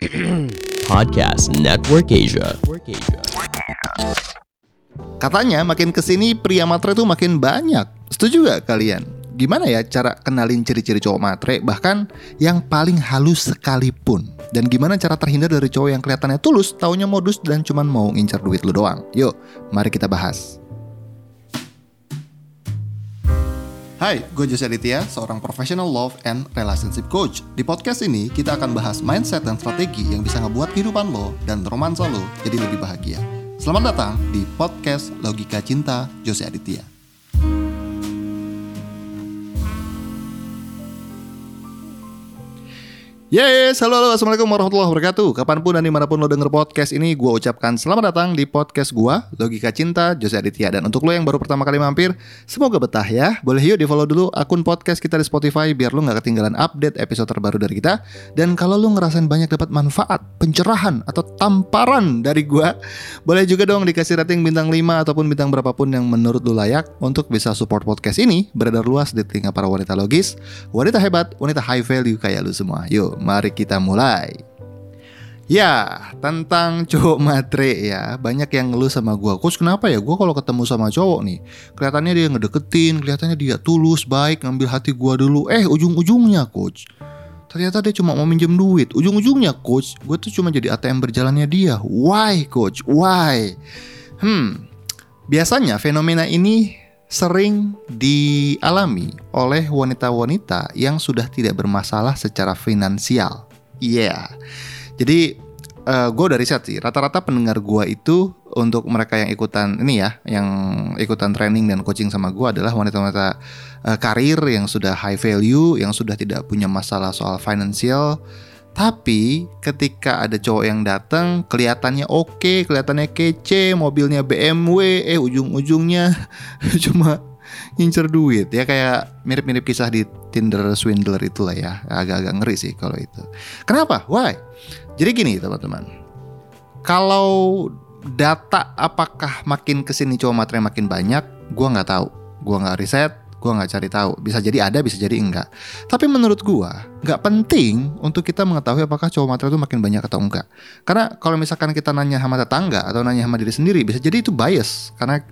Podcast Network Asia. Katanya makin ke sini pria matre tuh makin banyak. Setuju gak kalian? Gimana ya cara kenalin ciri-ciri cowok matre bahkan yang paling halus sekalipun? Dan gimana cara terhindar dari cowok yang kelihatannya tulus, taunya modus dan cuman mau ngincar duit lu doang? Yuk, mari kita bahas. Hai, gue Jose Aditya, seorang professional love and relationship coach. Di podcast ini, kita akan bahas mindset dan strategi yang bisa ngebuat kehidupan lo dan romansa lo jadi lebih bahagia. Selamat datang di podcast Logika Cinta Jose Aditya. Yes, halo, halo, assalamualaikum warahmatullahi wabarakatuh. Kapan pun dan di mana pun lo denger podcast ini, gue ucapkan selamat datang di podcast gue, Logika Cinta, Jose Aditya. Dan untuk lo yang baru pertama kali mampir, semoga betah ya. Boleh yuk di follow dulu akun podcast kita di Spotify, biar lo gak ketinggalan update episode terbaru dari kita. Dan kalau lo ngerasain banyak dapat manfaat, pencerahan, atau tamparan dari gue, boleh juga dong dikasih rating bintang 5 ataupun bintang berapapun yang menurut lo layak untuk bisa support podcast ini beredar luas di telinga para wanita logis, wanita hebat, wanita high value kayak lo semua. Yuk, mari kita mulai. Ya, tentang cowok matre ya, banyak yang ngeluh sama gua. Coach, kenapa ya gua kalau ketemu sama cowok nih, kelihatannya dia ngedeketin, kelihatannya dia tulus, baik, ngambil hati gua dulu. Eh, ujung-ujungnya, coach. Ternyata dia cuma mau minjem duit. Ujung-ujungnya, coach, gue tuh cuma jadi ATM berjalannya dia. Why, coach? Why? Hmm, biasanya fenomena ini sering dialami oleh wanita-wanita yang sudah tidak bermasalah secara finansial. Iya. Yeah. Jadi uh, gue dari riset sih, rata-rata pendengar gue itu untuk mereka yang ikutan ini ya, yang ikutan training dan coaching sama gue adalah wanita-wanita uh, karir yang sudah high value, yang sudah tidak punya masalah soal finansial. Tapi ketika ada cowok yang datang, kelihatannya oke, kelihatannya kece, mobilnya BMW, eh ujung-ujungnya cuma ngincer duit ya kayak mirip-mirip kisah di Tinder swindler itulah ya agak-agak ngeri sih kalau itu. Kenapa? Why? Jadi gini teman-teman, kalau data apakah makin ke sini cowok materi makin banyak, gua nggak tahu, gua nggak riset, gue nggak cari tahu. Bisa jadi ada bisa jadi enggak. Tapi menurut gue nggak penting untuk kita mengetahui apakah cowok matre itu makin banyak atau enggak. Karena kalau misalkan kita nanya sama tetangga atau nanya sama diri sendiri bisa jadi itu bias. Karena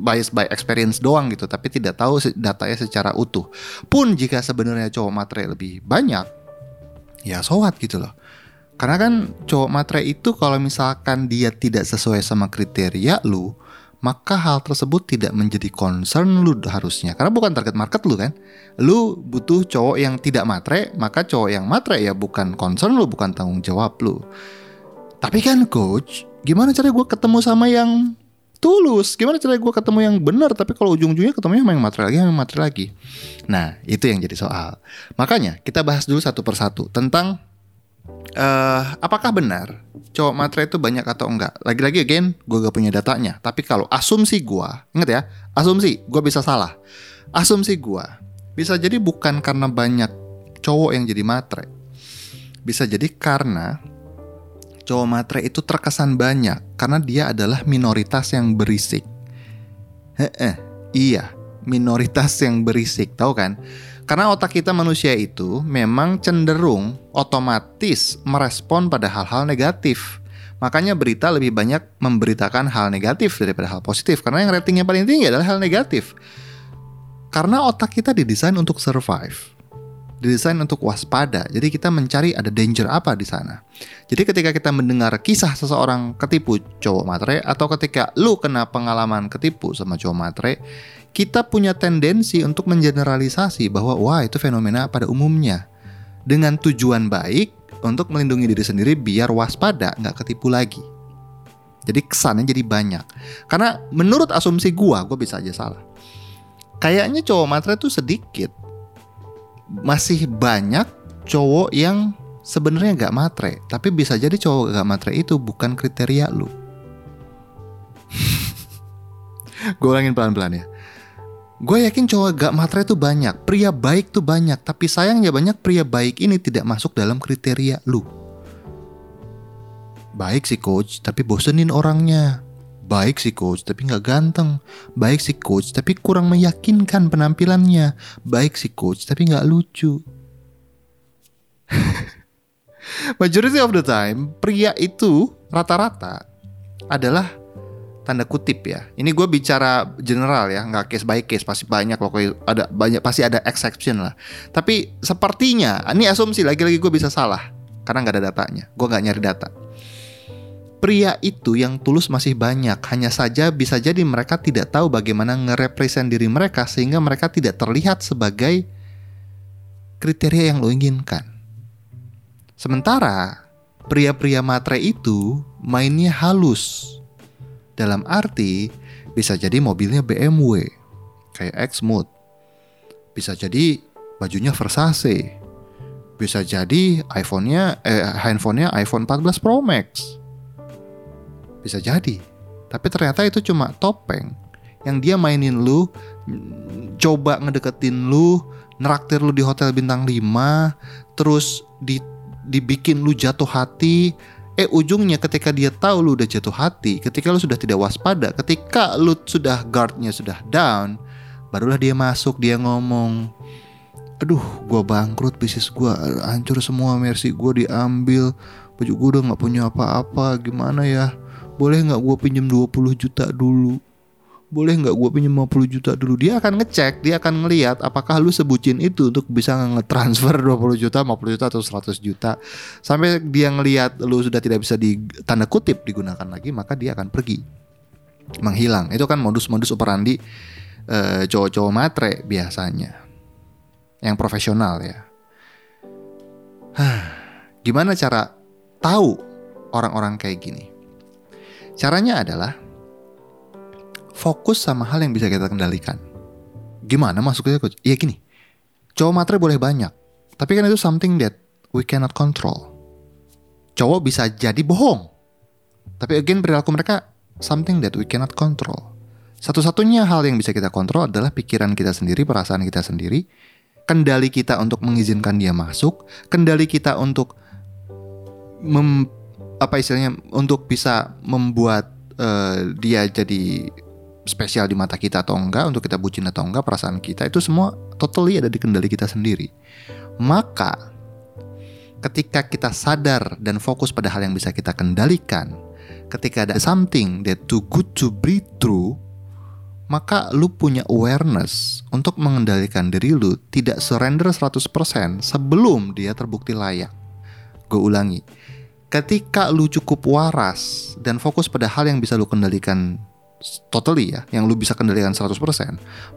bias by experience doang gitu tapi tidak tahu datanya secara utuh. Pun jika sebenarnya cowok matre lebih banyak ya sowat gitu loh. Karena kan cowok matre itu kalau misalkan dia tidak sesuai sama kriteria lu maka hal tersebut tidak menjadi concern lu harusnya. Karena bukan target market lu kan? Lu butuh cowok yang tidak matre maka cowok yang matre ya bukan concern lu bukan tanggung jawab lu. Tapi kan coach gimana cara gue ketemu sama yang tulus? Gimana cara gue ketemu yang benar tapi kalau ujung-ujungnya ketemu sama yang matre lagi yang matre lagi? Nah itu yang jadi soal. Makanya kita bahas dulu satu persatu tentang uh, apakah benar cowok matre itu banyak atau enggak? Lagi-lagi again, gue gak punya datanya. Tapi kalau asumsi gue, inget ya, asumsi, gue bisa salah. Asumsi gue, bisa jadi bukan karena banyak cowok yang jadi matre. Bisa jadi karena cowok matre itu terkesan banyak karena dia adalah minoritas yang berisik. Heeh, iya, minoritas yang berisik, tahu kan? Karena otak kita manusia itu memang cenderung otomatis merespon pada hal-hal negatif. Makanya berita lebih banyak memberitakan hal negatif daripada hal positif. Karena yang ratingnya paling tinggi adalah hal negatif. Karena otak kita didesain untuk survive. Didesain untuk waspada. Jadi kita mencari ada danger apa di sana. Jadi ketika kita mendengar kisah seseorang ketipu cowok matre atau ketika lu kena pengalaman ketipu sama cowok matre, kita punya tendensi untuk mengeneralisasi bahwa wah itu fenomena pada umumnya dengan tujuan baik untuk melindungi diri sendiri biar waspada nggak ketipu lagi. Jadi kesannya jadi banyak. Karena menurut asumsi gua, gua bisa aja salah. Kayaknya cowok matre itu sedikit. Masih banyak cowok yang sebenarnya nggak matre, tapi bisa jadi cowok nggak matre itu bukan kriteria lu. gue ulangin pelan-pelan ya. Gue yakin cowok gak matre tuh banyak, pria baik tuh banyak, tapi sayangnya banyak pria baik ini tidak masuk dalam kriteria lu. Baik sih coach, tapi bosenin orangnya. Baik sih coach, tapi gak ganteng. Baik sih coach, tapi kurang meyakinkan penampilannya. Baik sih coach, tapi gak lucu. Majority of the time, pria itu rata-rata adalah tanda kutip ya. Ini gue bicara general ya, nggak case by case. Pasti banyak loh, ada banyak pasti ada exception lah. Tapi sepertinya, ini asumsi lagi-lagi gue bisa salah karena nggak ada datanya. Gue nggak nyari data. Pria itu yang tulus masih banyak, hanya saja bisa jadi mereka tidak tahu bagaimana ngerepresent diri mereka sehingga mereka tidak terlihat sebagai kriteria yang lo inginkan. Sementara pria-pria matre itu mainnya halus. Dalam arti bisa jadi mobilnya BMW kayak X-Mode. Bisa jadi bajunya Versace. Bisa jadi iPhone-nya eh handphonenya iPhone 14 Pro Max bisa jadi. Tapi ternyata itu cuma topeng yang dia mainin lu, coba ngedeketin lu, neraktir lu di hotel bintang 5, terus di dibikin lu jatuh hati. Eh ujungnya ketika dia tahu lu udah jatuh hati, ketika lu sudah tidak waspada, ketika lu sudah guardnya sudah down, barulah dia masuk, dia ngomong, aduh gue bangkrut bisnis gue hancur semua mercy gue diambil baju gue udah nggak punya apa-apa gimana ya? Boleh nggak gue pinjam 20 juta dulu boleh nggak gue pinjam 50 juta dulu? Dia akan ngecek dia akan ngelihat apakah lu sebutin itu untuk bisa ngetransfer 20 juta 50 juta atau 100 juta. Sampai dia ngelihat lu sudah tidak bisa di tanda kutip digunakan lagi maka dia akan pergi. Menghilang. Itu kan modus-modus operandi uh, cowok-cowok matre biasanya. Yang profesional ya. Gimana cara tahu orang-orang kayak gini? Caranya adalah fokus sama hal yang bisa kita kendalikan. Gimana masuknya coach? Iya gini, cowok matre boleh banyak, tapi kan itu something that we cannot control. Cowok bisa jadi bohong, tapi again perilaku mereka something that we cannot control. Satu-satunya hal yang bisa kita kontrol adalah pikiran kita sendiri, perasaan kita sendiri, kendali kita untuk mengizinkan dia masuk, kendali kita untuk mem apa istilahnya untuk bisa membuat uh, dia jadi spesial di mata kita atau enggak, untuk kita bucin atau enggak, perasaan kita itu semua totally ada di kendali kita sendiri. Maka ketika kita sadar dan fokus pada hal yang bisa kita kendalikan, ketika ada something that too good to be true, maka lu punya awareness untuk mengendalikan diri lu tidak surrender 100% sebelum dia terbukti layak. Gue ulangi, ketika lu cukup waras dan fokus pada hal yang bisa lu kendalikan totally ya, yang lu bisa kendalikan 100%,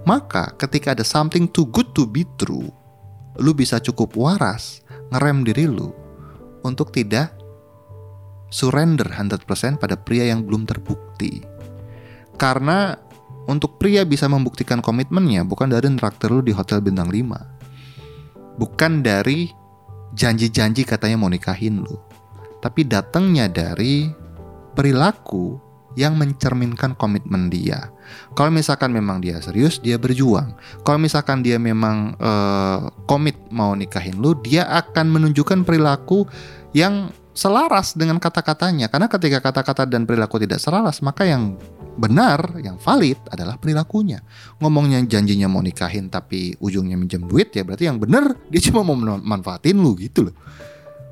maka ketika ada something too good to be true, lu bisa cukup waras ngerem diri lu untuk tidak surrender 100% pada pria yang belum terbukti. Karena untuk pria bisa membuktikan komitmennya bukan dari traktir lu di hotel bintang 5. Bukan dari janji-janji katanya mau nikahin lu tapi datangnya dari perilaku yang mencerminkan komitmen dia. Kalau misalkan memang dia serius, dia berjuang. Kalau misalkan dia memang uh, komit mau nikahin lu, dia akan menunjukkan perilaku yang selaras dengan kata-katanya. Karena ketika kata-kata dan perilaku tidak selaras, maka yang benar, yang valid adalah perilakunya. Ngomongnya janjinya mau nikahin tapi ujungnya minjem duit ya berarti yang benar dia cuma mau manfaatin lu gitu loh.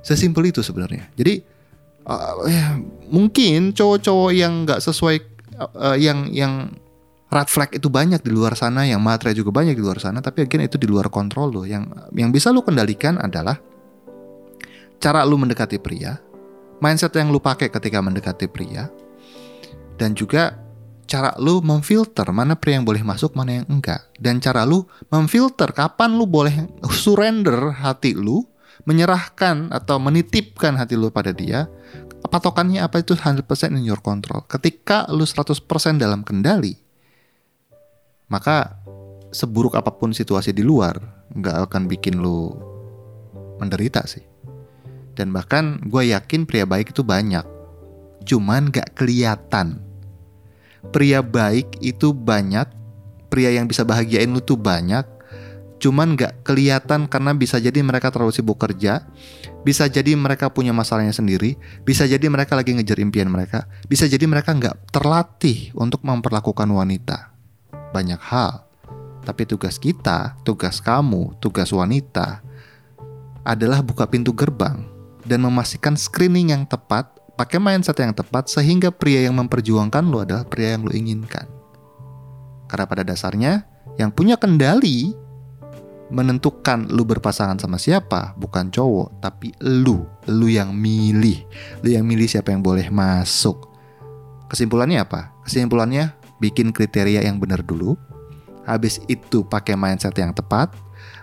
Sesimpel itu sebenarnya. Jadi uh, mungkin cowok-cowok yang nggak sesuai uh, yang yang red flag itu banyak di luar sana, yang matre juga banyak di luar sana, tapi again itu di luar kontrol lo. Yang yang bisa lo kendalikan adalah cara lo mendekati pria, mindset yang lo pakai ketika mendekati pria, dan juga cara lu memfilter mana pria yang boleh masuk, mana yang enggak. Dan cara lu memfilter kapan lu boleh surrender hati lu menyerahkan atau menitipkan hati lu pada dia, patokannya apa itu 100% in your control. Ketika lu 100% dalam kendali, maka seburuk apa pun situasi di luar, nggak akan bikin lu menderita sih. Dan bahkan gue yakin pria baik itu banyak, cuman nggak kelihatan. Pria baik itu banyak, pria yang bisa bahagiain lu tuh banyak, cuman nggak kelihatan karena bisa jadi mereka terlalu sibuk kerja, bisa jadi mereka punya masalahnya sendiri, bisa jadi mereka lagi ngejar impian mereka, bisa jadi mereka nggak terlatih untuk memperlakukan wanita. Banyak hal, tapi tugas kita, tugas kamu, tugas wanita adalah buka pintu gerbang dan memastikan screening yang tepat, pakai mindset yang tepat sehingga pria yang memperjuangkan lo adalah pria yang lo inginkan. Karena pada dasarnya yang punya kendali menentukan lu berpasangan sama siapa bukan cowok tapi lu. Lu yang milih. Lu yang milih siapa yang boleh masuk. Kesimpulannya apa? Kesimpulannya bikin kriteria yang benar dulu. Habis itu pakai mindset yang tepat.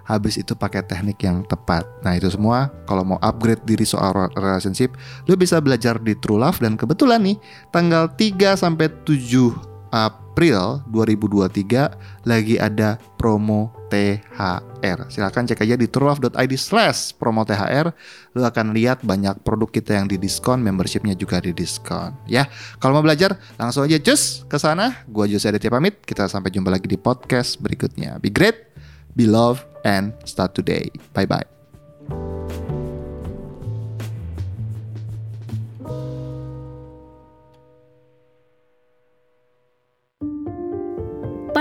Habis itu pakai teknik yang tepat. Nah, itu semua kalau mau upgrade diri soal relationship, lu bisa belajar di True Love. Dan kebetulan nih tanggal 3 sampai 7 April 2023 lagi ada promo THR. Silahkan cek aja di truelove.id slash promo THR. Lu akan lihat banyak produk kita yang di diskon, membershipnya juga di diskon. Ya, kalau mau belajar langsung aja cus ke sana. Gua Jose Aditya pamit. Kita sampai jumpa lagi di podcast berikutnya. Be great, be love, and start today. Bye